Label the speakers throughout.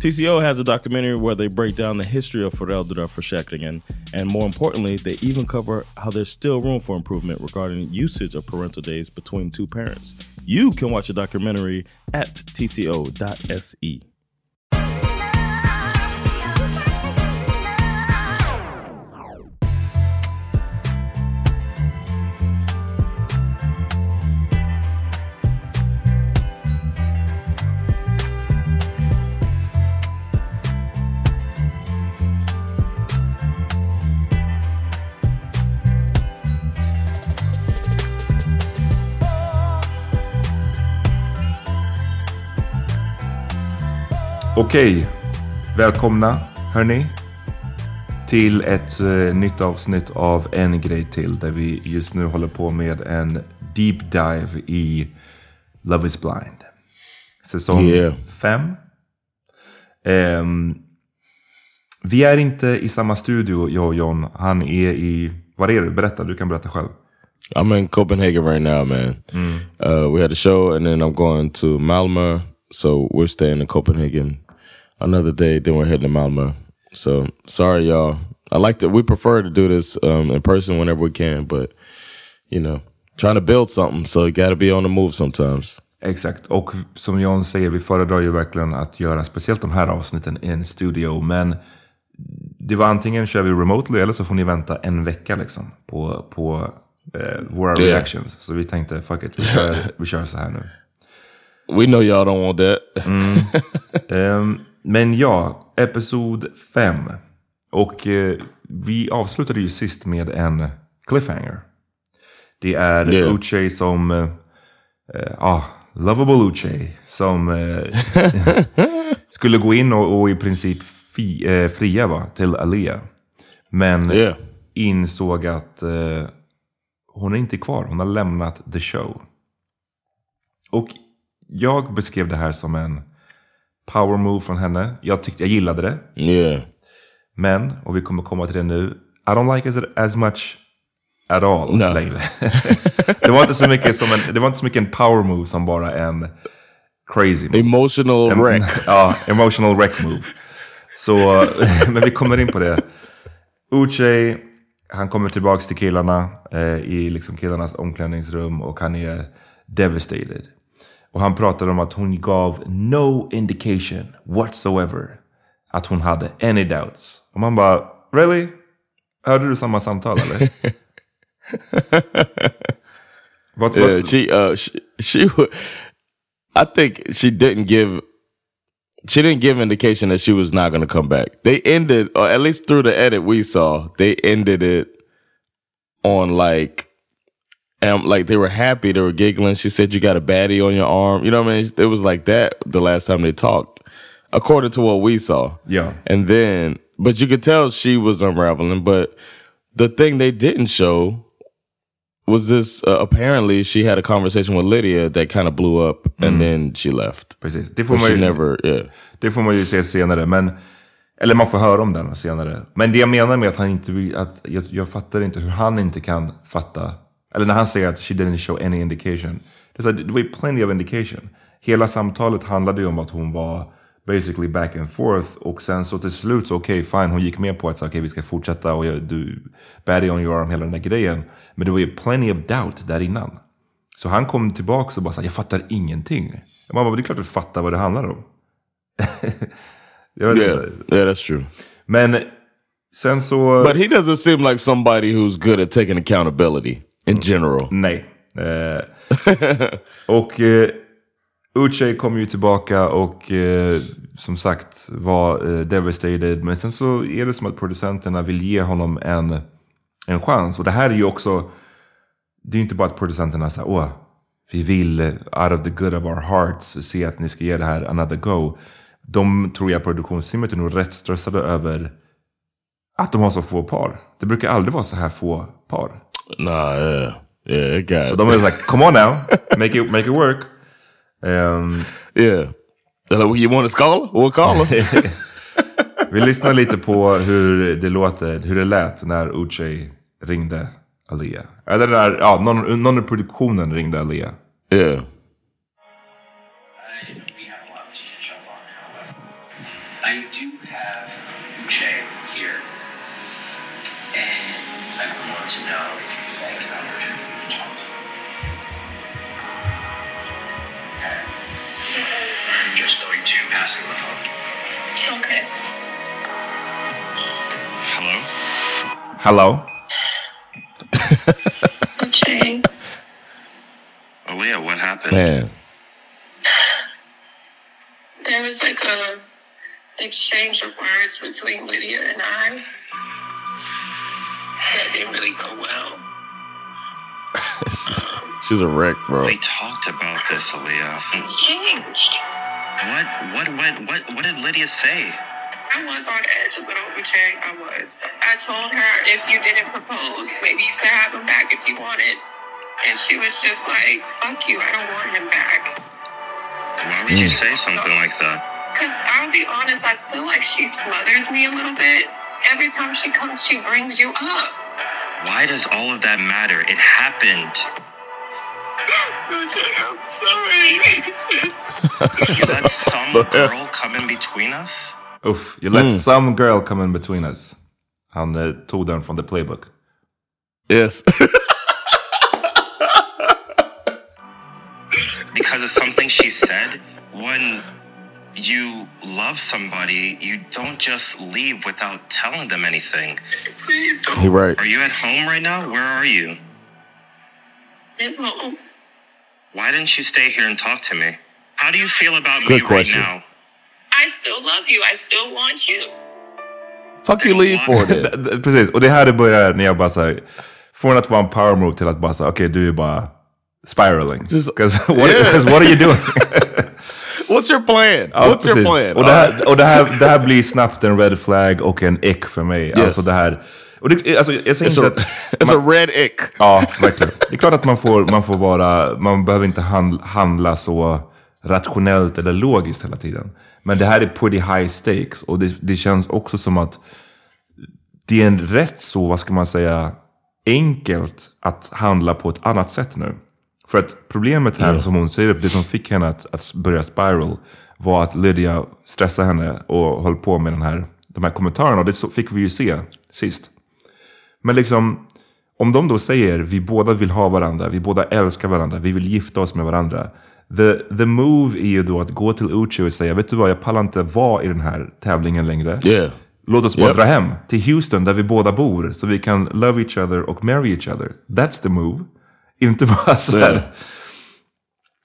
Speaker 1: TCO has a documentary where they break down the history of föräldraförsäkringen and more importantly, they even cover how there's still room for improvement regarding usage of parental days between two parents. You can watch the documentary at tco.se.
Speaker 2: Okej, välkomna hörni till ett eh, nytt avsnitt av En grej till där vi just nu håller på med en deep dive i Love is blind. Säsong
Speaker 1: Yeah.
Speaker 2: 5. Ehm, vi är inte i samma studio, jag och John. Han är i, var är du? Berätta, du kan berätta själv.
Speaker 1: I'm in Copenhagen right now, man. Uh, we had a show, and then I'm going to Malmö. So we're staying in Copenhagen another day. Then we're heading to Malmö. So sorry, y'all. I like to. We prefer to do this um, in person whenever we can, but you know, trying to build something, so you got to be on the move sometimes.
Speaker 2: Exakt, och som John säger, vi föredrar ju verkligen att göra speciellt de här avsnitten i en studio. Men det var antingen kör vi remotely eller så får ni vänta en vecka liksom på, på eh, våra
Speaker 1: Yeah.
Speaker 2: reactions. Så vi tänkte, fuck it, vi kör, vi kör så här nu.
Speaker 1: We know y'all don't want that.
Speaker 2: Ehm, men ja, episod 5. Och eh, vi avslutade ju sist med en cliffhanger. Det är
Speaker 1: Yeah.
Speaker 2: Uche som, eh, eh, ah, lovable Uche, som eh, skulle gå in och, och i princip fi, eh, fria va, till Alia. Men
Speaker 1: Yeah.
Speaker 2: insåg att eh, hon är inte kvar, hon har lämnat the show. Och jag beskrev det här som en power move från henne. Jag tyckte jag gillade det.
Speaker 1: Yeah.
Speaker 2: Men, och vi kommer komma till det nu, I don't like it as much at all
Speaker 1: No.
Speaker 2: längre. det, var inte så mycket som en, det var inte så mycket en power move som bara en crazy move.
Speaker 1: Emotional
Speaker 2: Em-
Speaker 1: wreck.
Speaker 2: ja, emotional wreck move. Så, men vi kommer in på det. Uche, han kommer tillbaks till killarna eh, i liksom killarnas omklädningsrum och han är devastated. Och han pratar om att hon gav no indication whatsoever att hon hade any doubts. Och man bara, really? Hörde du samma samtal eller? vad,
Speaker 1: Yeah,
Speaker 2: vad,
Speaker 1: she uh she, she I think she didn't give she didn't give indication that she was not going to come back. They ended or at least through the edit we saw, they ended it on like um like they were happy, they were giggling. She said you got a baddie on your arm. You know what I mean? It was like that the last time they talked. According to what we saw.
Speaker 2: Yeah.
Speaker 1: And then but you could tell she was unraveling, but the thing they didn't show was this uh, apparently she had a conversation with Lydia that kind of blew up and then she left.
Speaker 2: precis. Det får man ju,
Speaker 1: never, yeah.
Speaker 2: Det får man ju se senare. Men, eller man får höra om den senare. Men det jag menar med att han inte vill, att jag, jag fattar inte hur han inte kan fatta. Eller när han säger att she didn't show any indication. Det, så var ju plenty of indication. Hela samtalet handlade ju om att hon var basically back and forth. Och sen så till slut så okej fine hon gick med på att så, okej vi ska fortsätta och jag, du, baddie on your arm hela den där grejen. Men det var ju plenty of doubt där innan. Så han kom tillbaka och bara sa jag fattar ingenting. Jag bara, det är klart du fattar vad det handlar om. jag vet
Speaker 1: Yeah,
Speaker 2: inte.
Speaker 1: yeah, that's true.
Speaker 2: Men sen så...
Speaker 1: But he doesn't seem like somebody who's good at taking accountability in general.
Speaker 2: Nej. Eh, och eh, Uche kom ju tillbaka och eh, som sagt var eh, devastated. Men sen så är det som att producenterna vill ge honom en, en chans. Och det här är ju också, det är ju inte bara att producenterna säger åh, vi vill eh, out of the good of our hearts se att ni ska ge det här another go. De tror jag produktionsteamet är nog rätt stressade över att de har så få par. Det brukar aldrig vara så här få par.
Speaker 1: Nah, yeah. Yeah, it got
Speaker 2: de är like, come on now, make it, make it work. Ehm,
Speaker 1: Yeah. They're like, you want a scholar? We'll call her.
Speaker 2: vi lyssnar lite på hur det låter, hur det lät när Uche ringde Alia. Eller när, ja, någon, någon i produktionen ringde Alia.
Speaker 1: yeah.
Speaker 3: Hello?
Speaker 4: Jane, oh,
Speaker 3: Aaliyah, what happened?
Speaker 1: Man.
Speaker 4: there was like a exchange of words between Lydia and I that didn't really go well.
Speaker 1: she's, she's a wreck, bro.
Speaker 3: We talked about this, Aaliyah.
Speaker 4: It's changed.
Speaker 3: What, what, what, what, what did Lydia say?
Speaker 4: I was on edge a little with Jane. I was. I told her if you didn't propose, maybe you could have him back if you wanted. And she was just like, fuck you, I don't want him back.
Speaker 3: Why would you hmm. say something like that?
Speaker 4: Because I'll be honest, I feel like she smothers me a little bit. Every time she comes, she brings you up.
Speaker 3: Why does all of that matter? It happened.
Speaker 4: I'm sorry.
Speaker 3: You let some girl come in between us?
Speaker 2: Uff, you let some girl come in between us. Han eh, tog den från the playbook.
Speaker 1: Yes.
Speaker 3: Because of something she said? When you love somebody, you don't just leave without telling them anything.
Speaker 4: Please don't.
Speaker 1: he right.
Speaker 3: Are you at home right now? Where are you?
Speaker 4: Get home.
Speaker 3: Why didn't you stay here and talk to me? How do you feel about
Speaker 1: Good
Speaker 3: me
Speaker 1: question.
Speaker 3: right now?
Speaker 4: I still love you. I still want you.
Speaker 1: Fuck you leave for
Speaker 2: D-
Speaker 1: then.
Speaker 2: d- Precis, och det här det börjar när jag bara såhär, från att vara en power move till att bara säga okej du är bara spiraling. Because what,
Speaker 1: Yeah.
Speaker 2: what are you doing?
Speaker 1: What's your plan?
Speaker 2: Ja,
Speaker 1: What's your
Speaker 2: precis.
Speaker 1: plan?
Speaker 2: Och, det här, och det, här, det här blir snabbt en red flag och en ick för mig. Alltså det här... Och det, alltså, jag säger
Speaker 1: It's
Speaker 2: inte
Speaker 1: a,
Speaker 2: att...
Speaker 1: it's a red ick.
Speaker 2: Ja, verkligen. Det är klart att man får, man får vara... Man behöver inte handla, handla så rationellt eller logiskt hela tiden. Men det här är pretty high stakes och det, det känns också som att det är en rätt så, vad ska man säga, enkelt att handla på ett annat sätt nu. För att problemet här, som hon säger, det som fick henne att, att börja spiral, var att Lydia stressade henne och höll på med den här, de här kommentarerna. Och det så- fick vi ju se sist. Men liksom, om de då säger vi båda vill ha varandra, vi båda älskar varandra, vi vill gifta oss med varandra. The, the move är ju då att gå till Uchi och säga, vet du vad, jag pallar inte vara i den här tävlingen längre.
Speaker 1: Yeah.
Speaker 2: Låt oss bara
Speaker 1: Yep.
Speaker 2: dra hem till Houston där vi båda bor så vi kan love each other och marry each other. That's the move. Inte bara så här.
Speaker 1: Yeah.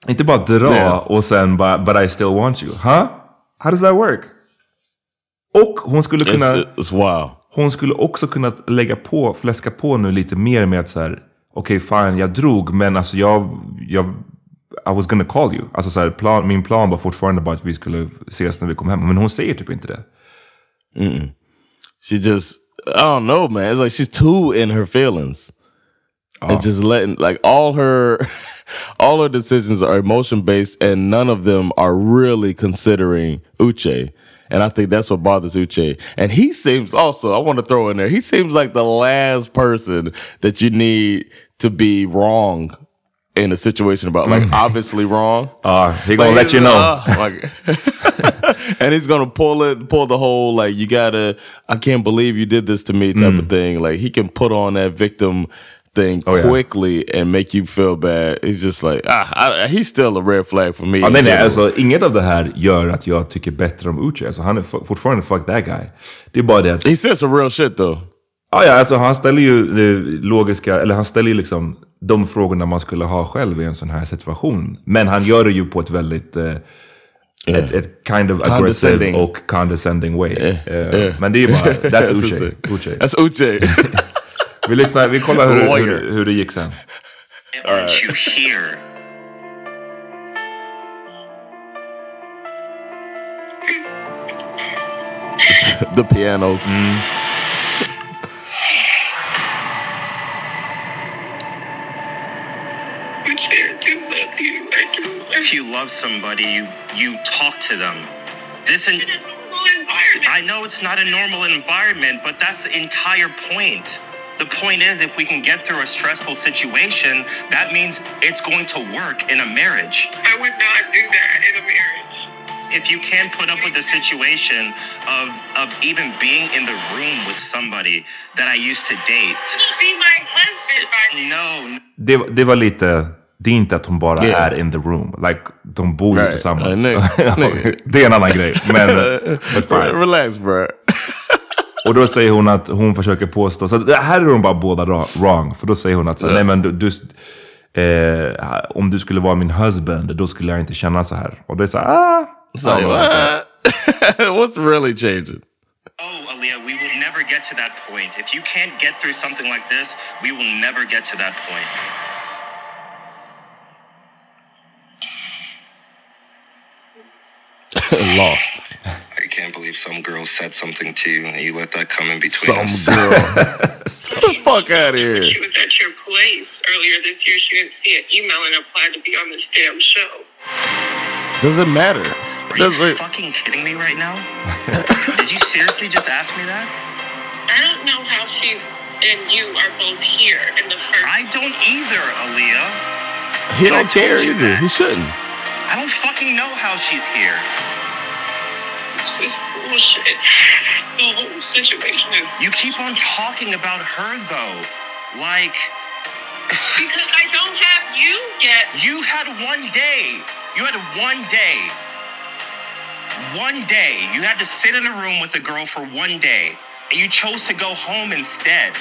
Speaker 2: Inte bara dra
Speaker 1: Yeah.
Speaker 2: och sen bara but I still want you. Huh? How does that work? Och hon skulle kunna...
Speaker 1: It's, it's wow.
Speaker 2: Hon skulle också kunna lägga på, fläska på nu lite mer med att så här, okej fine, jag drog, men alltså jag, jag, I was gonna call you. Alltså så här, plan, min plan var fortfarande bara att vi skulle ses när vi kom hem. Men hon säger typ inte det.
Speaker 1: She just, I don't know, man. It's like she's too in her feelings. And ah. just letting, like, all her, all her decisions are emotion based, and none of them are really considering Uche. And I think that's what bothers Uche. And he seems also, I want to throw in there, he seems like the last person that you need to be wrong in a situation about, like, obviously wrong.
Speaker 2: Ja, he gonna
Speaker 1: Like,
Speaker 2: let you know.
Speaker 1: uh, like- and he's gonna pull it, pull the whole like you gotta. I can't believe you did this to me type of thing. Like he can put on that victim thing
Speaker 2: Oh, yeah.
Speaker 1: quickly and make you feel bad. It's just like ah, I, he's still a red flag for me.
Speaker 2: Ja, nej, nej, alltså, inget av det här gör att jag tycker bättre om Uche. Alltså, han är fortfarande fuck that guy. Det är bara det att
Speaker 1: he said some real shit though.
Speaker 2: Ja, ja, alltså han ställer ju det logiska, eller han ställer ju liksom de frågorna man skulle ha själv i en sån här situation. Men han gör det ju på ett väldigt, eh, ett, ett kind of aggressive och condescending way. Eh,
Speaker 1: yeah.
Speaker 2: Men det är ju bara, that's Uche. Uche.
Speaker 1: That's Uche.
Speaker 2: Vi lyssnar, vi kollar hur, hur, hur det gick sen.
Speaker 3: Aren't you here?
Speaker 1: the pianos.
Speaker 4: Which love
Speaker 3: somebody, you you talk to them. This and
Speaker 4: in a normal environment.
Speaker 3: I know it's not a normal environment, but that's the entire point. The point is, if we can get through a stressful situation, that means it's going to work in a marriage.
Speaker 4: I would not do that in a marriage.
Speaker 3: If you can't put up with the situation of of even being in the room with somebody that I used to date,
Speaker 4: Be my husband by now.
Speaker 3: no,
Speaker 2: Det, det var lite, det är inte att hon bara
Speaker 1: Yeah.
Speaker 2: är in the room. Like, de bor ju
Speaker 1: Right.
Speaker 2: tillsammans.
Speaker 1: Uh,
Speaker 2: det är en annan grej. Men, but fine.
Speaker 1: Relax, bro.
Speaker 2: Och då säger hon att hon försöker påstå, så här är de bara båda wrong. För då säger hon att så, nej men du, du eh, om du skulle vara min husband, då skulle jag inte känna så här. Och det är så här, ah.
Speaker 1: It's like, what? What's really changing?
Speaker 3: oh, Aaliyah, we will never get to that point. If you can't get through something like this, we will never get to that point.
Speaker 1: Lost.
Speaker 3: I can't believe some girl said something to you and you let that come in between
Speaker 1: Some
Speaker 3: us.
Speaker 1: girl. Get the fuck out of here.
Speaker 4: She was at your place earlier this year. She didn't see an email and applied to be on this damn show.
Speaker 1: Does it matter?
Speaker 3: Are you
Speaker 1: Does it,
Speaker 3: fucking kidding me right now? Did you seriously just ask me that?
Speaker 4: I don't know how she's and you are both here in the first.
Speaker 3: I don't either, Aaliyah.
Speaker 1: he don't care
Speaker 3: told you
Speaker 1: either.
Speaker 3: that.
Speaker 1: He shouldn't.
Speaker 3: I don't fucking know how she's here.
Speaker 4: This is bullshit. The whole situation is
Speaker 3: You keep on talking about her though. Like,
Speaker 4: because I don't have you yet.
Speaker 3: you had one day. You had one day. One day. You had to sit in a room with a girl for one day. And you chose to go home instead.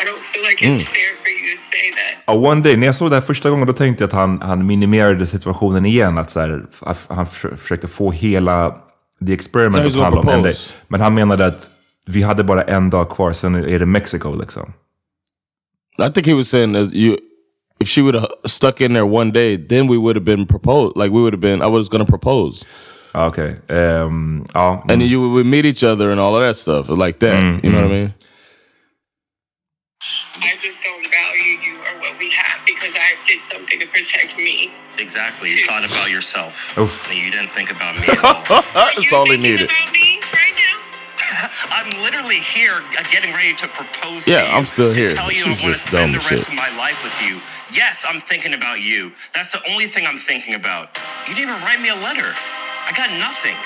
Speaker 4: I don't feel like it's mm. fair for you to say that.
Speaker 2: Ja, one day, när jag såg det här första gången då tänkte jag att han, han minimerade situationen igen. Att så här, att han för, försökte få hela the experiment att handla om
Speaker 1: propose.
Speaker 2: Men han menade att vi hade bara en dag kvar, sen är det Mexiko liksom.
Speaker 1: I think he was saying that you, if she would have stuck in there one day, then we would have been proposed. Like we would have been. I was going to propose,
Speaker 2: Ja, Okej. Ehm, ja.
Speaker 1: and then you would meet each other and all of that stuff like that. You know what I mean?
Speaker 4: I just something to protect me.
Speaker 3: Exactly. You thought about yourself.
Speaker 2: Oof.
Speaker 3: And you didn't think about me at all.
Speaker 1: That's all he needed.
Speaker 4: about me right now?
Speaker 3: I'm literally here uh, getting ready to propose to
Speaker 1: Yeah,
Speaker 3: you.
Speaker 1: I'm still here.
Speaker 3: to
Speaker 1: here.
Speaker 3: tell you
Speaker 1: She's
Speaker 3: I want to spend the rest
Speaker 1: shit.
Speaker 3: of my life with you. Yes, I'm thinking about you. That's the only thing I'm thinking about. You didn't even write me a letter. I got nothing.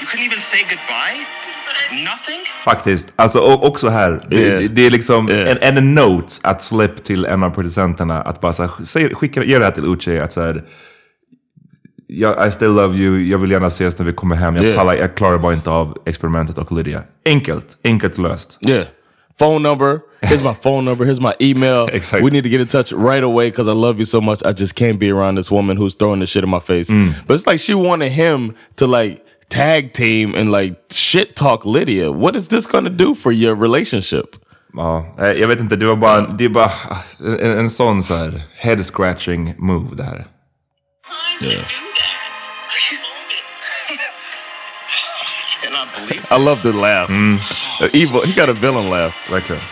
Speaker 3: You couldn't even say goodbye? Nothing?
Speaker 2: Faktiskt. Alltså och också här. Det,
Speaker 1: Yeah.
Speaker 2: det, det är liksom
Speaker 1: Yeah.
Speaker 2: en, en note att släpp till en av producenterna. Att bara så här, säg, skicka, ge det här till Uche. Att så här, jag, I still love you. Jag vill gärna ses när vi kommer hem. Jag,
Speaker 1: Yeah.
Speaker 2: pallar, jag klarar bara inte av experimentet och Lydia. Enkelt. Enkelt löst.
Speaker 1: Yeah. Phone number. Here's my phone number. Here's my email.
Speaker 2: Exactly.
Speaker 1: We need to get in touch right away because I love you so much. I just can't be around this woman who's throwing this shit in my face.
Speaker 2: Mm.
Speaker 1: But it's like she wanted him to like tag team and like shit talk Lydia. What is this gonna do for your relationship?
Speaker 2: Ja, eh, jag vet inte. Det var bara, det är bara en, en sån så här head scratching move det här.
Speaker 4: I didn't do that. I told it.
Speaker 3: I cannot believe
Speaker 1: I
Speaker 3: this.
Speaker 1: love the laugh. Uh, evil. He got a villain laugh.
Speaker 2: Verkligen.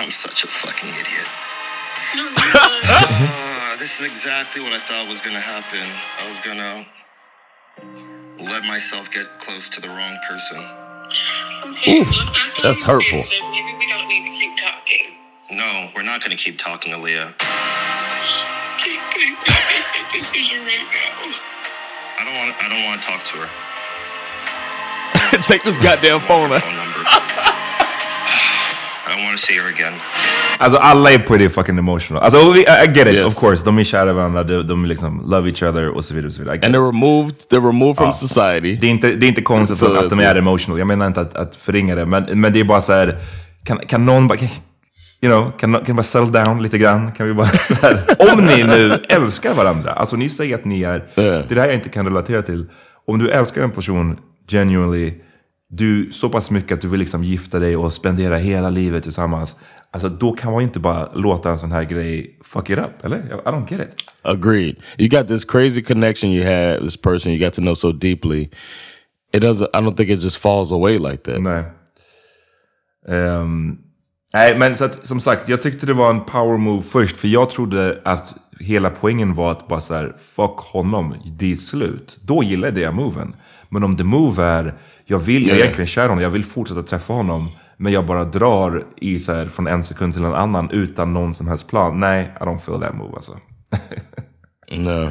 Speaker 3: I'm such a fucking idiot.
Speaker 4: No, you're not.
Speaker 3: Uh, this is exactly what I thought was gonna happen. I was gonna let myself get close to the wrong person.
Speaker 4: Okay,
Speaker 1: Oof,
Speaker 4: well, that's,
Speaker 1: that's hurtful.
Speaker 4: think, maybe we don't need to keep talking.
Speaker 3: No, we're not gonna keep talking, Aaliyah.
Speaker 4: Please, please don't make that decision right now.
Speaker 3: I don't want. I don't want to talk to her.
Speaker 1: Take this goddamn phone
Speaker 3: My
Speaker 1: out.
Speaker 3: I want to see her again.
Speaker 2: Alltså alla är pretty fucking emotional. Alltså I, I get it
Speaker 1: Yes.
Speaker 2: of course. De är kära i varandra. De, de liksom love each other och så vidare. Och så vidare. I get
Speaker 1: And they're removed. They're removed from
Speaker 2: Ja.
Speaker 1: society.
Speaker 2: Det är inte, det är inte konstigt
Speaker 1: Så
Speaker 2: att, de är emotional. Jag menar inte att, att förringa det. Men, men det är bara så här. Kan, kan någon bara... You know, kan, kan vi bara settle down lite grann? Kan vi bara så här, om ni nu älskar varandra. Alltså ni säger att ni är...
Speaker 1: Yeah.
Speaker 2: Det är det här jag inte kan relatera till. Om du älskar en person genuinely. Du så pass mycket att du vill liksom gifta dig och spendera hela livet tillsammans. Alltså då kan man inte bara låta en sån här grej fuck it up, eller? I don't get it.
Speaker 1: Agreed. You got this crazy connection you had this person you got to know so deeply. It doesn't. I don't think it just falls away like that.
Speaker 2: Nej. Ehm, nej, men så att, som sagt, jag tyckte det var en power move först. För jag trodde att hela poängen var att bara så här, fuck honom, det är slut. Då gillade jag moven. Men om the move är, jag vill, jag är egentligen kär honom, jag vill fortsätta träffa honom. Men jag bara drar i så här, från en sekund till en annan utan någon som helst plan. Nej, I don't feel that move alltså.
Speaker 1: No.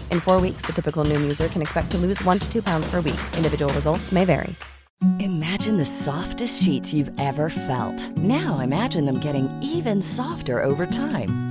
Speaker 5: In four weeks, the typical Noom user can expect to lose one to two pounds per week. Individual results may vary.
Speaker 6: Imagine the softest sheets you've ever felt. Now imagine them getting even softer over time.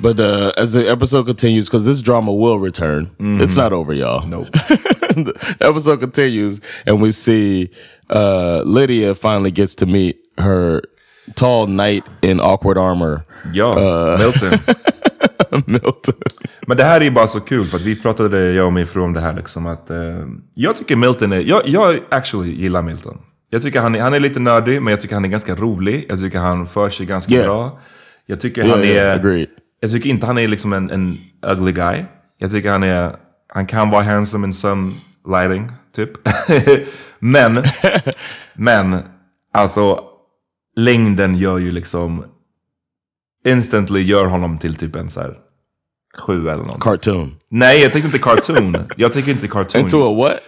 Speaker 1: But uh, as the episode continues, because this drama will return, it's not over, y'all.
Speaker 2: Nope.
Speaker 1: the episode continues, and we see uh, Lydia finally gets to meet her tall knight in awkward armor,
Speaker 2: Ja, Milton.
Speaker 1: Milton.
Speaker 2: Men det här är bara så kul för att vi pratade, jag och min fru om det här liksom att eh, jag tycker Milton är, jag, jag actually gillar Milton. Jag tycker han är, han är lite nördig men jag tycker han är ganska rolig. Jag tycker han för sig ganska
Speaker 1: Yeah.
Speaker 2: bra. Jag tycker
Speaker 1: Yeah,
Speaker 2: han är,
Speaker 1: yeah.
Speaker 2: Jag tycker inte han är liksom en, en ugly guy. Jag tycker han är, han kan vara handsome in some lighting typ. men, men alltså längden gör ju liksom instantly gör honom till typ en så här sju eller något.
Speaker 1: Cartoon.
Speaker 2: Nej, jag tycker inte cartoon. jag tycker inte cartoon.
Speaker 1: Into a what?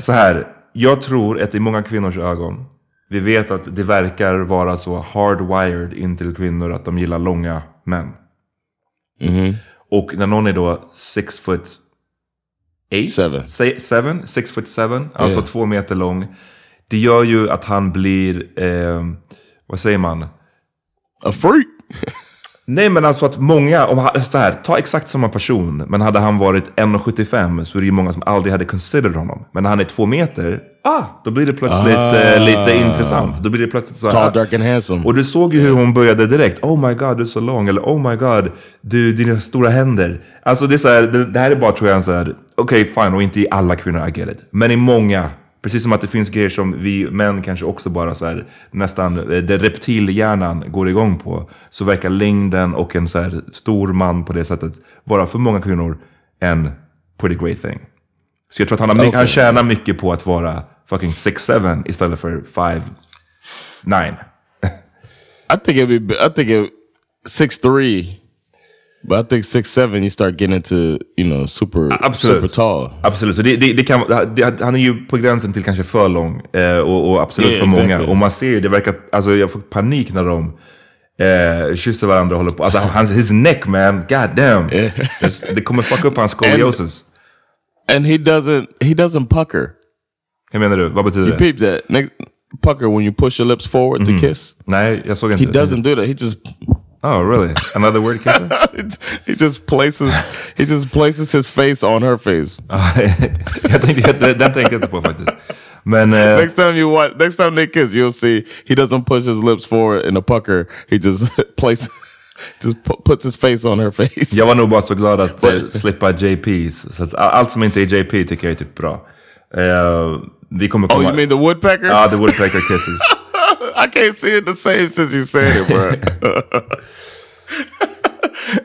Speaker 2: Så här, jag tror att i många kvinnors ögon, vi vet att det verkar vara så hardwired in till kvinnor att de gillar långa män. Och när någon är då six foot eight,
Speaker 1: Seven.
Speaker 2: Se- seven six foot seven, alltså
Speaker 1: Yeah.
Speaker 2: två meter lång. Det gör ju att han blir, eh, vad säger man?
Speaker 1: A freak.
Speaker 2: Nej men alltså att många, om han, så här, ta exakt samma person, men hade han varit 1,75 så är det ju många som aldrig hade considered honom. Men när han är två meter, ah, då blir det plötsligt eh, lite intressant. Då blir det plötsligt så här,
Speaker 1: Tall, dark and handsome.
Speaker 2: Och du såg ju hur hon började direkt. Oh my god, du är så lång. Eller oh my god, du, dina stora händer. Alltså det är så här, det, det här är bara tror jag en så här, okej fine, och inte i alla kvinnor, I get it. Men i många, precis som att det finns grejer som vi män kanske också bara så här, nästan, eh, det reptilhjärnan går igång på. Så verkar längden och en så här stor man på det sättet vara för många kvinnor en pretty great thing. Så jag tror att han, har,
Speaker 1: Okej.
Speaker 2: han tjänar mycket på att vara fucking 6'7 istället för 5'9.
Speaker 1: I think it'd be. I think it six three, but I think six seven. You start getting into you know super
Speaker 2: Absolut.
Speaker 1: super tall.
Speaker 2: Absolut, så det, det, det kan, det, han är ju på gränsen till kanske för lång. Eh, och, och absolut
Speaker 1: Yeah,
Speaker 2: för många.
Speaker 1: exactly.
Speaker 2: Och man ser ju, det verkar, alltså jag får panik när de eh, kysser varandra och håller på. Alltså hans, his neck man, god damn.
Speaker 1: Yeah.
Speaker 2: Det, kommer fucka upp hans scoliosis.
Speaker 1: And he doesn't. He doesn't pucker.
Speaker 2: Hur menar du? Vad betyder
Speaker 1: You
Speaker 2: det?
Speaker 1: peep that next pucker when you push your lips forward to kiss.
Speaker 2: Nej, jag såg
Speaker 1: He doesn't do that. He just
Speaker 2: Oh really? Another word kisser?
Speaker 1: he just places he just places his face on her face.
Speaker 2: jag tänkte, den, den tänkte jag inte på faktiskt. Men... Eh,
Speaker 1: Next time you watch, next time they kiss, you'll see he doesn't push his lips forward in a pucker. He just places, just pu- puts his face on her face.
Speaker 2: Jag var nog bara så glad att eh, slippa JPs. Så att a- allt som inte är JP tycker jag är typ bra. Eh, vi kommer
Speaker 1: Oh,
Speaker 2: komma...
Speaker 1: you mean the woodpecker?
Speaker 2: Ja, the woodpecker kisses.
Speaker 1: I can't see it the same since you said it, bro.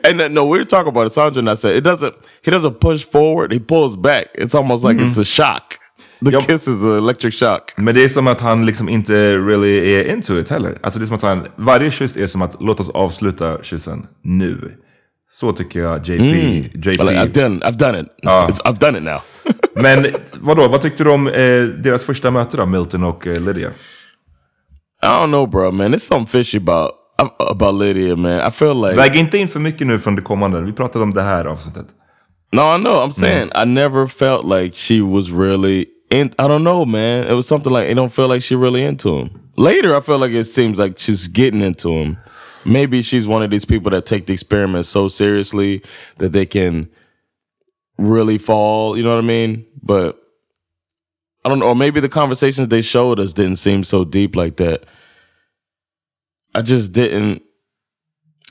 Speaker 1: and then, no, we were talking about it. Sandra and I said it doesn't. He doesn't push forward. He pulls back. It's almost like it's a shock. The
Speaker 2: Yup.
Speaker 1: kiss is an electric shock.
Speaker 2: Men det är som att han liksom inte really är into it heller. Alltså det är som att han, varje kyss är som att låt oss avsluta kyssen nu. Så tycker jag JP. JP.
Speaker 1: Like, I've done. I've done it. It's, I've done it now.
Speaker 2: Men vadå, vad tyckte du om eh, deras första möte då, Milton och eh, Lydia?
Speaker 1: I don't know, bro, man. There's something fishy about about Lydia, man. I feel like
Speaker 2: Väg inte in för mycket nu från det kommande. Vi pratade om det här avsnittet.
Speaker 1: No, I know. I'm saying I never felt like she was really in. I don't know, man. It was something like it don't feel like she really into him. Later, I feel like it seems like she's getting into him. Maybe she's one of these people that take the experiment so seriously that they can really fall. You know what I mean? But I don't know. Or maybe the conversations they showed us didn't seem so deep like that. I just didn't.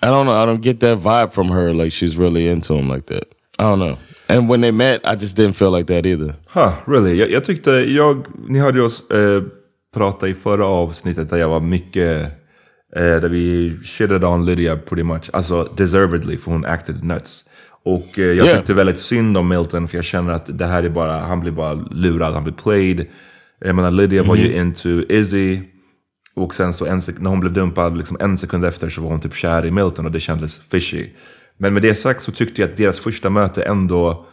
Speaker 1: I don't know. I don't get that vibe from her. Like she's really into him like that. I don't know. And when they met, I just didn't feel like that either.
Speaker 2: Huh, really? Jag, jag tyckte, jag, ni hörde oss eh, prata i förra avsnittet där jag var mycket, eh, där vi shitted on Lydia pretty much. Alltså deservedly för hon acted nuts. Och eh, jag
Speaker 1: Yeah.
Speaker 2: tyckte väldigt synd om Milton för jag känner att det här är bara, han blir bara lurad, han blir played. Jag menar Lydia var ju into Izzy. Och sen så en när hon blev dumpad, liksom en sekund efter så var hon typ kär i Milton och det kändes fishy. Men med det sagt så tyckte jag att deras första möte ändå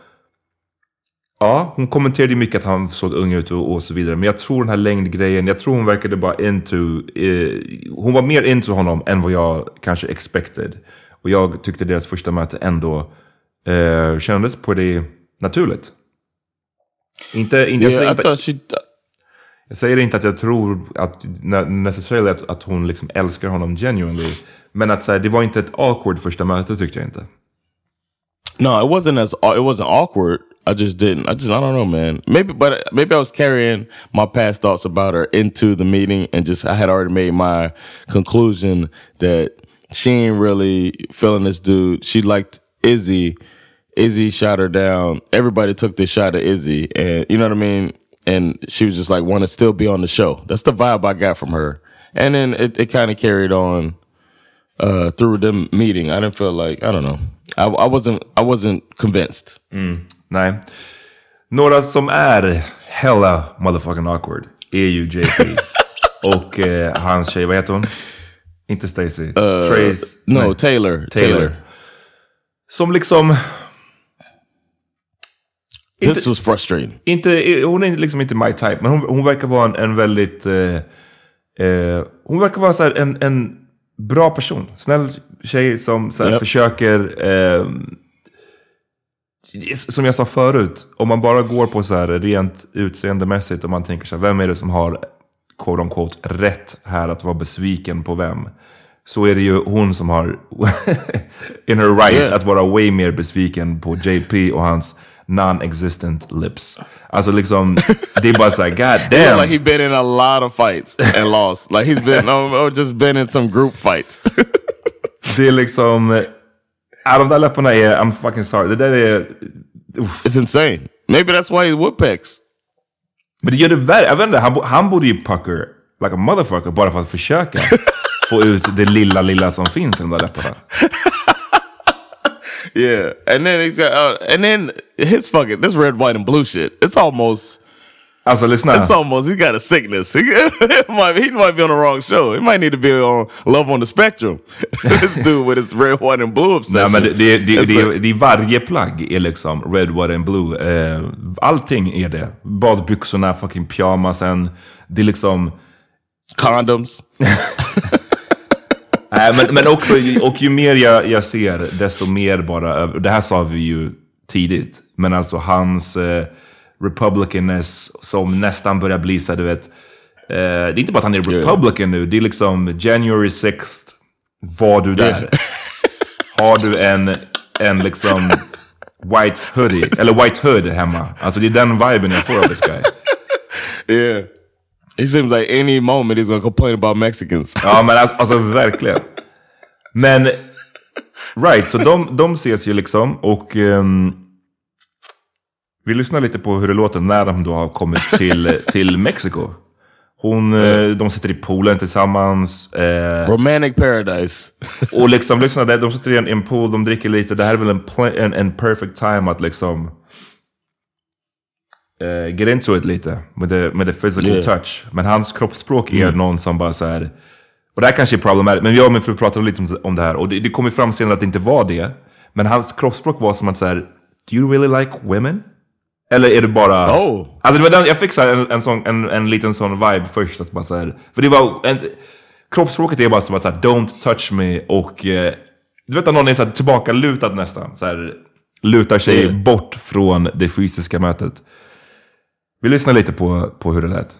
Speaker 2: Ja, hon kommenterade ju mycket att han såg ung ut och, och så vidare. Men jag tror den här längdgrejen, jag tror hon verkade bara into... Eh, hon var mer into honom än vad jag kanske expected. Och jag tyckte deras första möte ändå eh, kändes på det naturligt. Inte, inte, jag, säger inte. Jag säger inte att jag tror att necessarily att, att hon liksom älskar honom genuinely. Men att så här, det var inte ett awkward första möte tyckte jag inte.
Speaker 1: No, it wasn't as it wasn't awkward. I just didn't. I just I don't know, man. Maybe, but maybe I was carrying my past thoughts about her into the meeting, and just I had already made my conclusion that she ain't really feeling this dude. She liked Izzy. Izzy shot her down. Everybody took this shot at Izzy, and you know what I mean. And she was just like, want to still be on the show. That's the vibe I got from her. And then it, it kind of carried on uh, through the meeting. I didn't feel like I don't know. I, I wasn't I wasn't convinced.
Speaker 2: Mm, nej. Några som är hella motherfucking awkward är ju JP. och eh, hans tjej, vad heter hon? Inte Stacy. Uh, Trace.
Speaker 1: No. Taylor. Taylor. Taylor.
Speaker 2: Som liksom...
Speaker 1: This inte, was frustrating.
Speaker 2: Inte, hon är liksom inte my type, men hon, hon verkar vara en, en väldigt... Eh, eh, hon verkar vara så en, en bra person. Snäll tjej som så här, yep. försöker... Som jag sa förut, om man bara går på så här rent utseendemässigt och man tänker så här, vem är det som har quote on quote rätt här att vara besviken på vem? Så är det ju hon som har in her right yeah. att vara way mer besviken på JP och hans non-existent lips. Alltså liksom, det är bara såhär, god damn.
Speaker 1: like he's been in a lot of fights and lost. Like he's been, or just been in some group fights.
Speaker 2: det är liksom, ja, de där läpparna är, I'm fucking sorry. Det där är...
Speaker 1: Uff. It's insane. Maybe that's why he's woodpecks.
Speaker 2: Men det gör det värre. Jag vet inte, han, han borde ju pucker like a motherfucker bara för att försöka få ut det lilla, lilla som finns i de där läpparna.
Speaker 1: yeah, and then he's got, uh, and then his fucking this red, white, and blue shit. It's almost.
Speaker 2: Alltså lyssna.
Speaker 1: It's almost, he got a sickness. He, might, he might be on the wrong show. He might need to be on Love on the Spectrum. this dude with his red, white and blue obsession.
Speaker 2: Nej, men det, det, det, det, det, varje plagg är liksom red, white and blue. Uh, allting är det. Badbyxorna, fucking pyjamasen. Det är liksom...
Speaker 1: Condoms.
Speaker 2: Nej, men, men också, och ju mer jag, jag ser, desto mer bara... Det här sa vi ju tidigt. Men alltså hans... Uh, republicanness som nästan börjar bli så du vet. Eh, det är inte bara att han är republican nu, det är liksom January 6th, var du där? Har du en, en liksom white hoodie, eller white hood hemma? Alltså det är den viben jag får av this guy.
Speaker 1: Yeah. He seems like any moment he's gonna complain about Mexicans.
Speaker 2: ja men alltså, alltså verkligen. Men, right, så de, de ses ju liksom och um, vi lyssnar lite på hur det låter när de då har kommit till, till Mexiko. Hon, mm. De sitter i poolen tillsammans.
Speaker 1: Eh, Romantic paradise.
Speaker 2: och liksom, lyssna, de sitter i en, en pool, de dricker lite. Det här är väl en, en, en perfect time att liksom uh, get into it lite med the, med the physical yeah. touch. Men hans kroppsspråk är mm. någon som bara så här, och det här kanske är problematiskt, men jag och min fru pratade lite om det här och det, det kom ju fram senare att det inte var det. Men hans kroppsspråk var som att så här, do you really like women? Eller är det bara...
Speaker 1: Oh.
Speaker 2: Alltså det var den, jag fick så en, en, sån, en, en liten sån vibe först. Att bara så här, för det var... En, kroppsspråket är bara som att så här, don't touch me och... Eh, du vet att någon är så här, tillbaka lutad nästan. Så här, lutar sig mm. bort från det fysiska mötet. Vi lyssnar lite på, på hur det lät.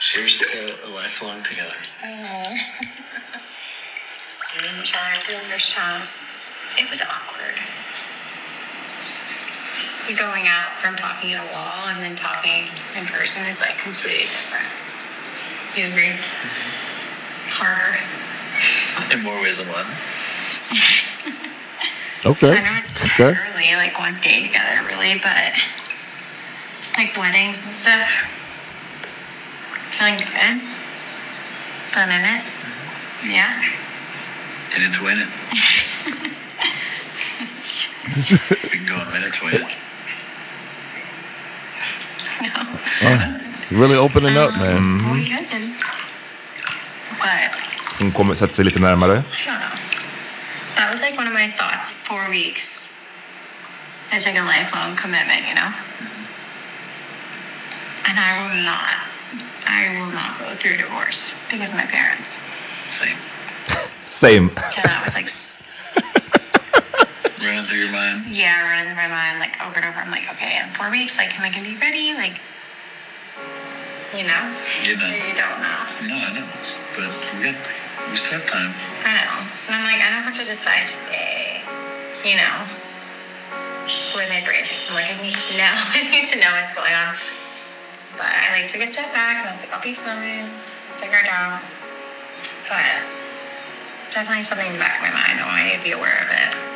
Speaker 7: Cheers to a lifelong together. Mm.
Speaker 8: Soon trying to understand. It was awkward. Going out from talking at a wall and then talking in person is like completely different. You agree? Mm-hmm. Harder.
Speaker 7: In more ways than one.
Speaker 1: okay.
Speaker 8: I know it's okay. early, like one day together, really, but like weddings and stuff. Feeling good. Fun in it. Mm-hmm. Yeah.
Speaker 7: In it to win it. we can go and win it to win it.
Speaker 1: Uh, really opening up man.
Speaker 8: Mm.
Speaker 2: Hon kommer sätta sig lite närmare.
Speaker 8: That was like one of my thoughts. Four weeks. It's like a lifelong commitment, you know? And I will not, I will not go through divorce because of my parents.
Speaker 7: Same.
Speaker 2: Same.
Speaker 8: So that was like
Speaker 7: running through your mind.
Speaker 8: Yeah, running through my mind like over and over. I'm like, okay, in four weeks, like, am I gonna be ready? Like, you know?
Speaker 7: You know.
Speaker 8: You don't know.
Speaker 7: No, I know. But we got, we still have time.
Speaker 8: I know. And I'm like, I don't have to decide today. You know? With my brain fix, I'm like, I need to know. I need to know what's going on. But I like took a step back and I was like, I'll be fine. Figure it out. But definitely something in the back of my mind. I want you to be aware of it.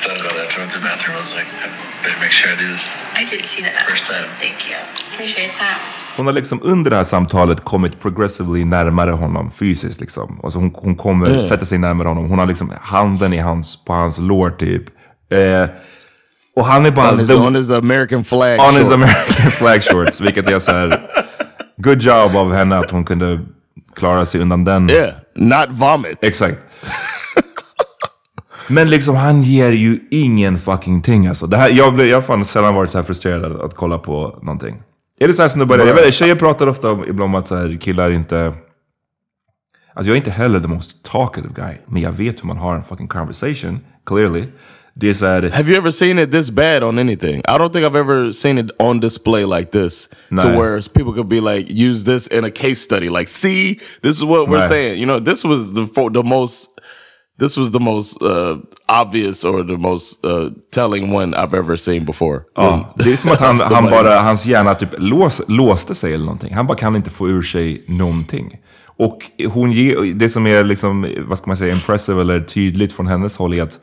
Speaker 7: I thought about after I went to the bathroom. I was like, I better make sure I do this.
Speaker 8: I did see that.
Speaker 7: First time.
Speaker 8: Thank you. Appreciate that.
Speaker 2: Hon har liksom under det här samtalet kommit progressively närmare honom fysiskt. Liksom. Alltså hon, hon kommer
Speaker 1: Mm.
Speaker 2: sätta sig närmare honom. Hon har liksom handen i hans, på hans lår typ. Eh, och han är bara...
Speaker 1: On his,
Speaker 2: the-
Speaker 1: on his American flag.
Speaker 2: on his
Speaker 1: shorts.
Speaker 2: American flag shorts. Vilket är så här... Good job av henne att hon kunde klara sig undan den.
Speaker 1: Yeah, not vomit.
Speaker 2: Exakt. Men liksom han ger ju ingen fucking ting alltså. Det här, jag, jag har fan sällan varit så här frustrerad att, kolla på någonting. Är det så här börjar? Jag vet, tjejer pratar ofta om, ibland om att så här, killar inte... Alltså jag är inte heller the most talkative guy. Men jag vet hur man har en fucking conversation. Clearly. Det är så här...
Speaker 1: Have you ever seen it this bad on anything? I don't think I've ever seen it on display like this to
Speaker 2: Nej.
Speaker 1: where people could be like, use this in a case study. Like, see, this is what we're
Speaker 2: Nej.
Speaker 1: saying. You know, this was the the most, this was the most uh, obvious or the most uh, telling one I've ever seen before.
Speaker 2: Ja, det är som att han, han bara, hans hjärna typ lås, låste sig eller någonting. Han bara kan inte få ur sig någonting. Och hon ger, det som är liksom, vad ska man säga, impressive eller tydligt från hennes håll är att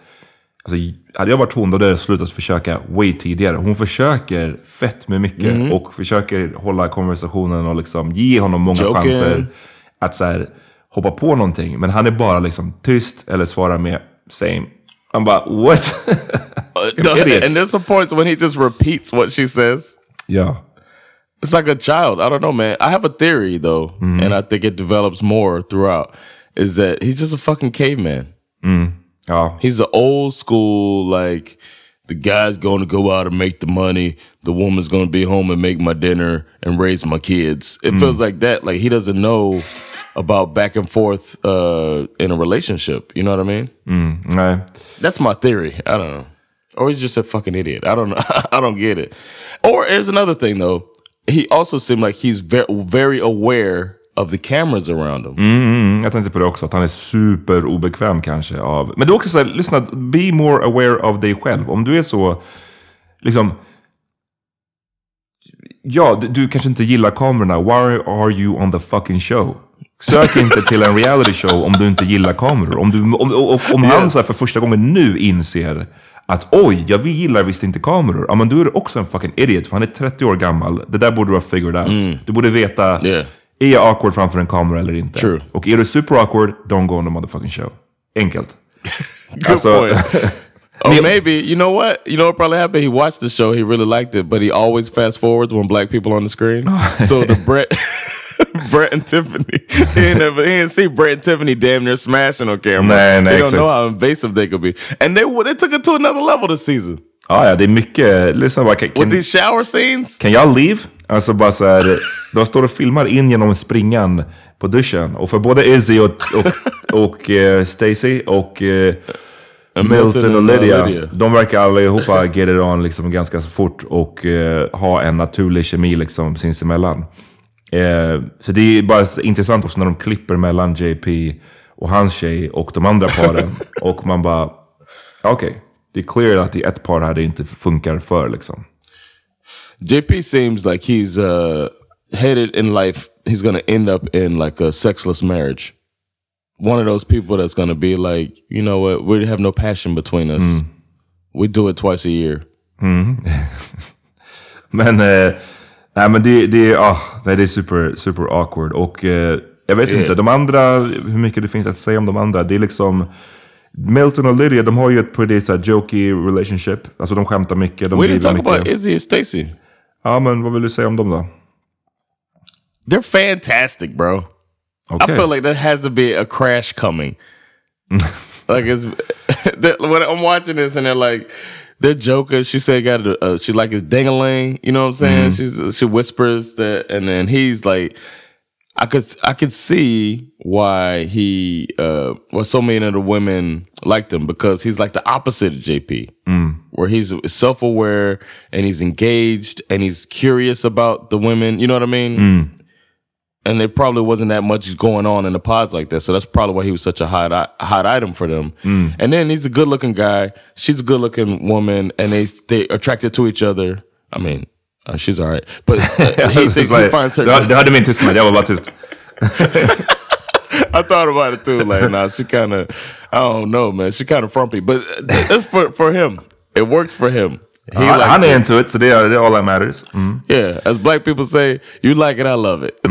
Speaker 2: Alltså, hade jag varit hon då hade jag slutat försöka way tidigare. Hon försöker fett med mycket
Speaker 1: Mhm.
Speaker 2: och försöker hålla konversationen och liksom ge honom många
Speaker 1: Joking.
Speaker 2: chanser att så här, hoppa på någonting. Men han är bara liksom tyst eller svarar med same. Han bara what? Idiot.
Speaker 1: and there's some points when he just repeats what she says.
Speaker 2: Ja.
Speaker 1: It's like a child. I don't know, man. I have a theory though,
Speaker 2: Mm-hmm.
Speaker 1: and I think it develops more throughout. Is that he's just a fucking caveman.
Speaker 2: Ja.
Speaker 1: He's an old school like the guy's going to go out and make the money. The woman's going to be home and make my dinner and raise my kids. It feels like that. Like he doesn't know about back and forth uh, in a relationship. You know what I mean?
Speaker 2: Mm.
Speaker 1: That's my theory. I don't know. Or he's just a fucking idiot. I don't know. I don't get it. Or here's another thing though. He also seemed like he's very very aware of the cameras around him.
Speaker 2: Mm, mm, jag tänkte på det också, att han är super obekväm kanske av... Men det är också så här, lyssna, be more aware of dig själv. Om du är så, liksom... Ja, du, du kanske inte gillar kamerorna. Why are you on the fucking show? Sök inte till en reality show om du inte gillar kameror. Om, du, om, om han
Speaker 1: Yes.
Speaker 2: så här för första gången nu inser att oj, ja, vi gillar visst inte kameror. Ja, men du är också en fucking idiot, för han är 30 år gammal. Det där borde du ha figured out. Du borde veta,
Speaker 1: Yeah.
Speaker 2: är jag awkward framför en kamera eller inte?
Speaker 1: True.
Speaker 2: Och är du super awkward, don't go on the motherfucking show. Enkelt.
Speaker 1: Good
Speaker 2: Alltså-
Speaker 1: point. Or maybe you know what? You know what probably happened? He watched the show, he really liked it, but he always fast forwards when black people on the screen. so the Brett Brett and Tiffany, he didn't, ever, he didn't see Brett and Tiffany damn near smashing on camera.
Speaker 2: Nej, nej,
Speaker 1: they don't know how invasive they could be, and they they took it to another level this season
Speaker 2: Ja, ja, det är mycket. Lyssna bara. Kan,
Speaker 1: with these shower scenes.
Speaker 2: kan jag leave? Alltså bara så här, de står och filmar in genom springan på duschen. Och för både Izzy och, och, och eh, Stacy och eh, Milton och
Speaker 1: uh,
Speaker 2: Lydia,
Speaker 1: Lydia.
Speaker 2: de verkar allihopa get it on liksom ganska så fort och eh, ha en naturlig kemi liksom sinsemellan. Eh, så det är bara intressant också när de klipper mellan JP och hans tjej och de andra paren. och man bara, okej, det är clear att det är ett par här det inte funkar för liksom.
Speaker 1: JP seems like he's uh, headed in life. He's gonna end up in like a sexless marriage. One of those people that's gonna be like, you know what? We have no passion between us. We do it twice a year.
Speaker 2: Men, eh, nej, men det, det, ah, nej, det är super, super awkward. Och eh, jag vet inte, de andra, hur mycket det finns att säga om de andra. Det är liksom, Milton och Lydia, de har ju ett pretty så här, jokey relationship. Alltså de skämtar mycket, de
Speaker 1: We didn't talk
Speaker 2: mycket.
Speaker 1: about Izzy and Stacy.
Speaker 2: Ja, men vad vill du säga om dem då?
Speaker 1: They're fantastic, bro.
Speaker 2: Okay.
Speaker 1: I feel like there has to be a crash coming. like it's when I'm watching this and they're like they're jokers. She said got a, uh, she like his dingaling. You know what I'm saying? She's she whispers that, and then he's like, I could I could see why he uh well so many of the women liked him because he's like the opposite of JP, where he's self aware and he's engaged and he's curious about the women. You know what I mean? And there probably wasn't that much going on in the pods like that. So that's probably why he was such a hot hot item for them. And then he's a good looking guy. She's a good looking woman, and they they attracted to each other. I mean, uh, she's all right, but uh, he thinks
Speaker 2: like-
Speaker 1: he finds her.
Speaker 2: du hörde min tystnad, jag var bara tyst.
Speaker 1: I thought about it too. Like, nah, she kind of, I don't know, man. She kind of frumpy, but it's for for him. It works for him. He
Speaker 2: han,
Speaker 1: likes
Speaker 2: han är
Speaker 1: it.
Speaker 2: into it, det är, det är all that matters. Mm.
Speaker 1: Yeah, as black people say, you like it, I love it.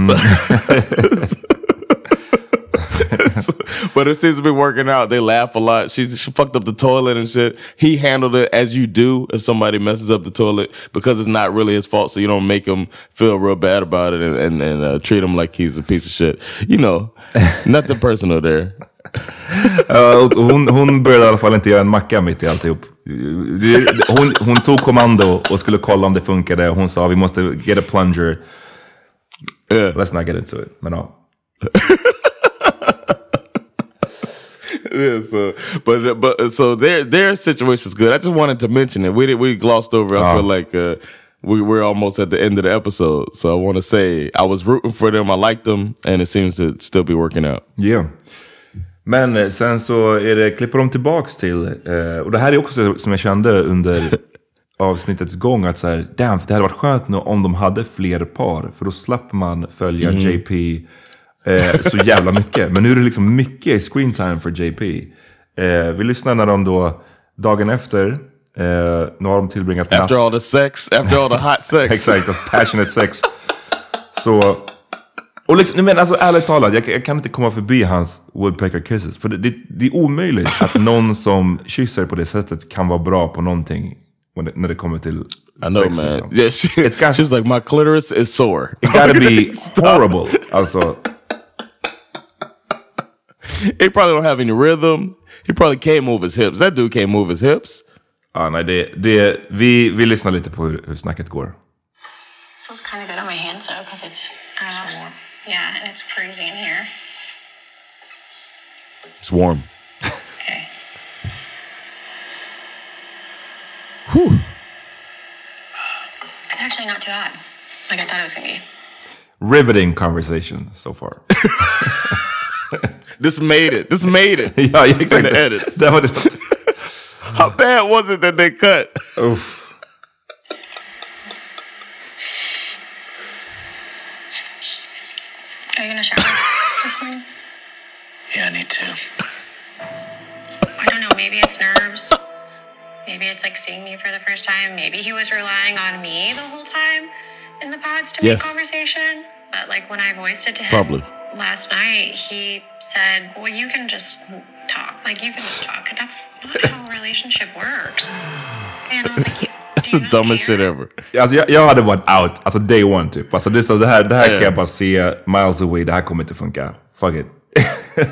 Speaker 1: So- but it seems to be working out. They laugh a lot. She she fucked up the toilet and shit. He handled it as you do if somebody messes up the toilet because it's not really his fault. So you don't make him feel real bad about it and and, and uh, treat him like he's a piece of shit. You know, nothing personal there.
Speaker 2: Och hon, hon började i alla fall inte göra en macka mitt i alltihop. Hon, hon tog kommando och skulle kolla om det funkade. Hon sa vi måste get a plunger. Let's not get into it. Men ja.
Speaker 1: yeah, so but but so their their situation is good. I just wanted to mention it. We did we glossed over. I
Speaker 2: Oh.
Speaker 1: feel like uh, we we're almost at the end of the episode, so I want to say I was rooting for them. I liked them, and it seems to still be working out.
Speaker 2: Yeah. Men eh, sen så är det, klipper de tillbaks till, eh, och det här är också så- som jag kände under avsnittets gång, att så här, damn, det hade varit skönt nu om de hade fler par, för då slapp man följa
Speaker 1: Mhm.
Speaker 2: JP eh, så jävla mycket. Men nu är det liksom mycket screen time för JP. Eh, vi lyssnar när de då, dagen efter, eh, nu har de tillbringat natt-
Speaker 1: After all the sex, after all the hot sex,
Speaker 2: Exakt, passionate sex. Så, och liksom, men alltså ärligt talat, jag, jag kan inte komma förbi hans woodpecker kisses. För det, det, det är omöjligt att någon som kysser på det sättet kan vara bra på någonting when det, när det kommer till
Speaker 1: I know,
Speaker 2: sex.
Speaker 1: man.
Speaker 2: liksom.
Speaker 1: Yeah, she, she's like my clitoris is sore.
Speaker 2: It gotta be horrible. Alltså,
Speaker 1: He probably don't have any rhythm. He probably can't move his hips. That dude can't move his hips.
Speaker 2: ja, nej, det, det, vi, vi lyssnar lite på hur, hur snacket går.
Speaker 8: Feels kind of good on my hands though, because it's. Yeah, and it's freezing in here.
Speaker 1: It's warm.
Speaker 8: Okay. Whew. It's actually not too hot, like I thought it was gonna be.
Speaker 2: Riveting conversation so far.
Speaker 1: This made it. This made it.
Speaker 2: ja,
Speaker 1: In
Speaker 2: exakt.
Speaker 1: the edits.
Speaker 2: Det var.
Speaker 1: How bad was it that they cut?
Speaker 2: Uff.
Speaker 8: Maybe it's like seeing me for the first time. Maybe he was relying on me the whole time in the pods to
Speaker 1: Yes.
Speaker 8: make conversation. But like when I voiced it to him
Speaker 1: Probably.
Speaker 8: last night, he said, "Well, you can just talk. Like you can just talk. That's not how a relationship works." And I was like,
Speaker 1: That's the dumbest shit ever.
Speaker 2: Alltså jag, jag hade varit out, alltså day one typ. Alltså det, är så det här, det här
Speaker 1: Ja.
Speaker 2: kan jag bara se miles away, det här kommer inte funka. Fuck it.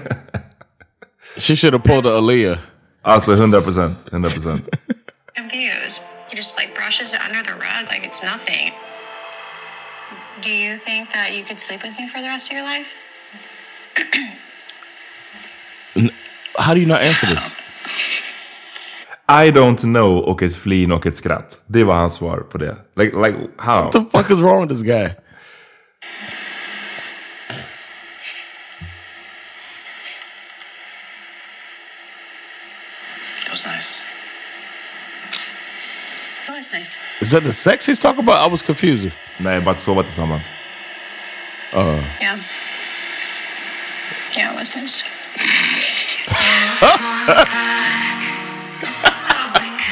Speaker 1: She should have pulled a Aaliyah.
Speaker 2: Ah, alltså 100 procent, 100 procent.
Speaker 8: confused. He just like brushes it under the rug like it's nothing. Do you think that you could sleep with me for the rest of your life?
Speaker 1: How do you not answer this?
Speaker 2: I don't know och ett flin och ett skratt. Det var hans svar på det. Like, like how?
Speaker 1: What the fuck is wrong with this guy?
Speaker 7: Nice.
Speaker 1: Is that the sex he's talking about? I was confused.
Speaker 2: Nej, bara att sova tillsammans.
Speaker 1: Uh,
Speaker 8: Yeah. Yeah, it was nice.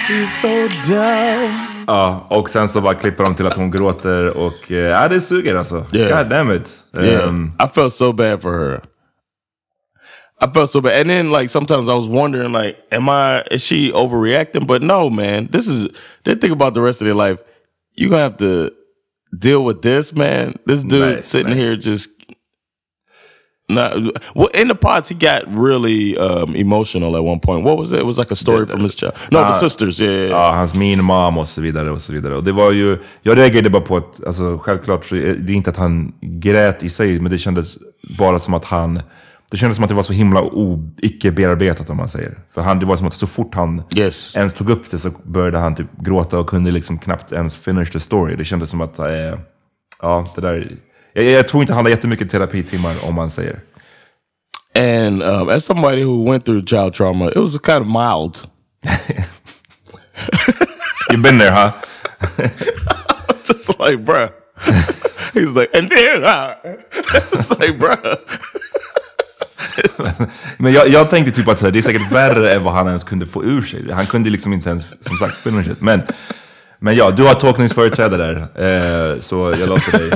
Speaker 1: He's so dumb.
Speaker 2: Ja, och sen så bara klipper de till att hon gråter och eh, ja, det suger alltså.
Speaker 1: Yeah.
Speaker 2: God damn it.
Speaker 1: Yeah,
Speaker 2: Um,
Speaker 1: I felt so bad for her. I felt so bad. And then like sometimes I was wondering like, am I is she overreacting? But no, man. This is they think about the rest of their life. You're gonna have to deal with this, man. This dude
Speaker 2: Nej,
Speaker 1: sitting
Speaker 2: nej.
Speaker 1: here just not well in the pods he got really um emotional at one point. What was it? It was like a story from his child. No, the
Speaker 2: Ah,
Speaker 1: sisters, yeah, yeah, yeah.
Speaker 2: Ja, hans mean mom och så vidare och så vidare. Och det var ju, jag reagerade bara på att, alltså självklart, det är inte att han grät i sig, men det kändes bara som att han, det kändes som att det var så himla o, icke bearbetat om man säger. För han, det var som att så fort han
Speaker 1: Yes.
Speaker 2: ens tog upp det så började han typ gråta och kunde liksom knappt ens finish the story. Det kändes som att, eh, ja, det där, jag, jag tror inte han har jättemycket terapitimmar om man säger.
Speaker 1: And um, as somebody who went through child trauma, it was kind of mild.
Speaker 2: You've been there, huh?
Speaker 1: Just like, bruh. He's like, and then I. it's like, bruh.
Speaker 2: Men jag, jag tänkte typ att här, det är säkert värre än vad han ens kunde få ur sig. Han kunde liksom inte ens, som sagt, finish it. Men, men ja, du har tolkningsföreträde där. Eh, så jag låter dig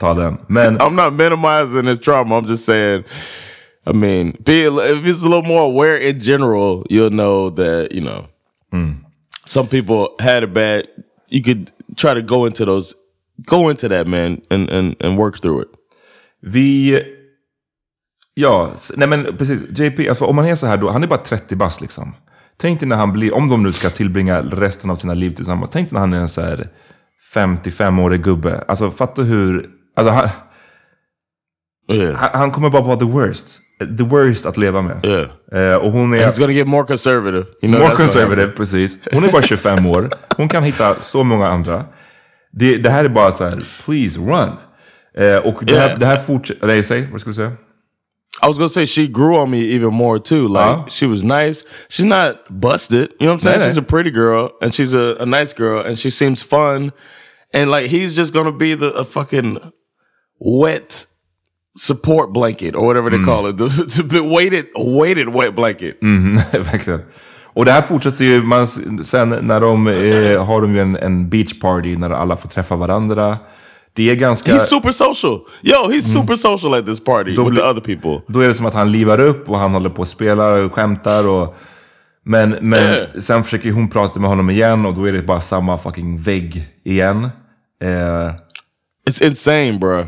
Speaker 2: ta den. Men
Speaker 1: I'm not minimizing his trauma. I'm just saying, I mean, be if he's a little more aware in general, you'll know that you know some people had it bad. You could try to go into those, go into that man, and and and work through it.
Speaker 2: vi... Ja, nej men precis. JP, alltså, om man är så här då, han är bara 30 bast liksom. Tänk dig när han blir, om de nu ska tillbringa resten av sina liv tillsammans. Tänk dig när han är en så här 55-årig gubbe. Alltså fatta hur, alltså han, han, han kommer bara vara the worst. The worst att leva med. Eh, och hon är...
Speaker 1: He's gonna get more conservative. You know,
Speaker 2: More conservative, precis. Hon är bara 25 år. Hon kan hitta så många andra. Det, det här är bara så här, please run. Eh, och det här,
Speaker 1: Yeah.
Speaker 2: det här fortsätter... Nej, säg. Vad ska du säga?
Speaker 1: I was gonna say she grew on me even more too. Like
Speaker 2: Uh-huh.
Speaker 1: she was nice. She's not busted. You know what I'm saying?
Speaker 2: Nah, nah.
Speaker 1: She's a pretty girl and she's a, a nice girl and she seems fun. And like he's just gonna be the a fucking wet support blanket or whatever they
Speaker 2: Mm.
Speaker 1: call it. The, the weighted weighted wet blanket.
Speaker 2: Verkligen. Och det här fortsätter ju, man, sen när de eh, har de ju en, en beach party när alla får träffa varandra. Det är ganska...
Speaker 1: He's super social. Yo, he's super social at this party
Speaker 2: Då
Speaker 1: with the other people.
Speaker 2: Då är det som att han livar upp och han håller på och spelar och skämtar. Och, men men
Speaker 1: Yeah.
Speaker 2: sen försöker hon prata med honom igen och då är det bara samma fucking vägg igen. Eh,
Speaker 1: It's insane, bro.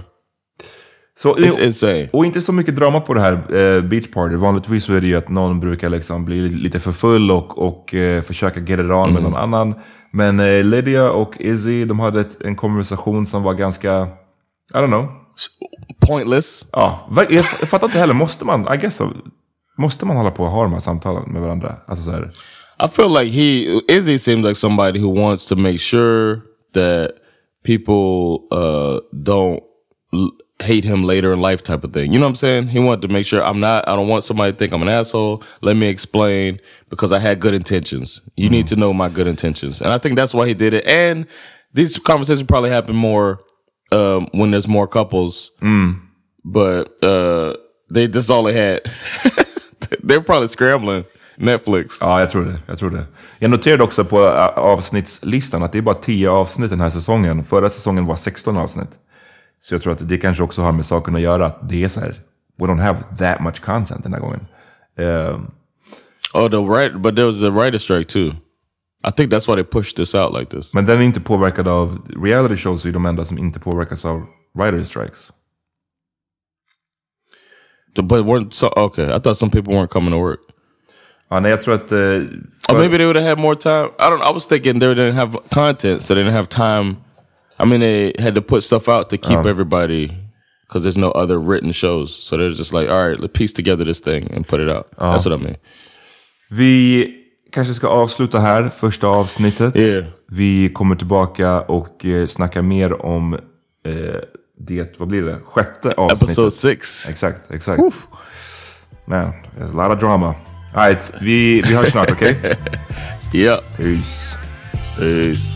Speaker 2: Så,
Speaker 1: It's insane.
Speaker 2: Och inte så mycket drama på det här eh, beach party. Vanligtvis så är det ju att någon brukar liksom bli lite för full och, och eh, försöka get it on med
Speaker 1: Mm.
Speaker 2: någon annan. Men eh, Lydia och Izzy, de hade ett, en konversation som var ganska, I don't know.
Speaker 1: Pointless.
Speaker 2: Ja, jag, jag fattar inte heller, måste man, I guess, måste man hålla på och ha de här samtalen med varandra? Alltså så här,
Speaker 1: I feel like he Izzy seems like somebody who wants to make sure that people uh, don't hate him later in life, type of thing. You know what I'm saying? He wanted to make sure I'm not. I don't want somebody to think I'm an asshole. Let me explain because I had good intentions. You need to know my good intentions, and I think that's why he did it. And these conversations probably happen more um, when there's more couples. But uh, they that's all they had. They're probably scrambling Netflix.
Speaker 2: Ja, jag tror det. Jag tror det. Jag noterade också på uh, avsnittslistan att det är bara 10 avsnitt den här säsongen. Förra säsongen var 16 avsnitt. Så jag tror att det kanske också har med saken att göra att det är så här. We don't have that much content den här gången. Ehm,
Speaker 1: Oh, the right, but there was a writer strike too. I think that's why they pushed this out like this.
Speaker 2: men den är inte påverkad av reality shows, är de enda som inte påverkas av writer strikes.
Speaker 1: The- But weren't so okay? I thought some people weren't coming to work.
Speaker 2: Ja, nej, jag tror att...
Speaker 1: Or
Speaker 2: för-
Speaker 1: maybe they would have had more time. I don't. I was thinking they didn't have content, so they didn't have time. I mean, they had to put stuff out to keep
Speaker 2: Um.
Speaker 1: everybody because there's no other written shows. So they're just like, all right, let's piece together this thing and put it out. That's what I mean.
Speaker 2: Vi kanske ska avsluta här, första avsnittet.
Speaker 1: Yeah.
Speaker 2: Vi kommer tillbaka och eh, snackar mer om eh, det, vad blir det, sjätte avsnittet.
Speaker 1: Episode six.
Speaker 2: Exakt, exakt. Man, there's a lot of drama. All right, vi, vi hörs snart, okej?
Speaker 1: Yeah.
Speaker 2: Peace.
Speaker 1: Peace.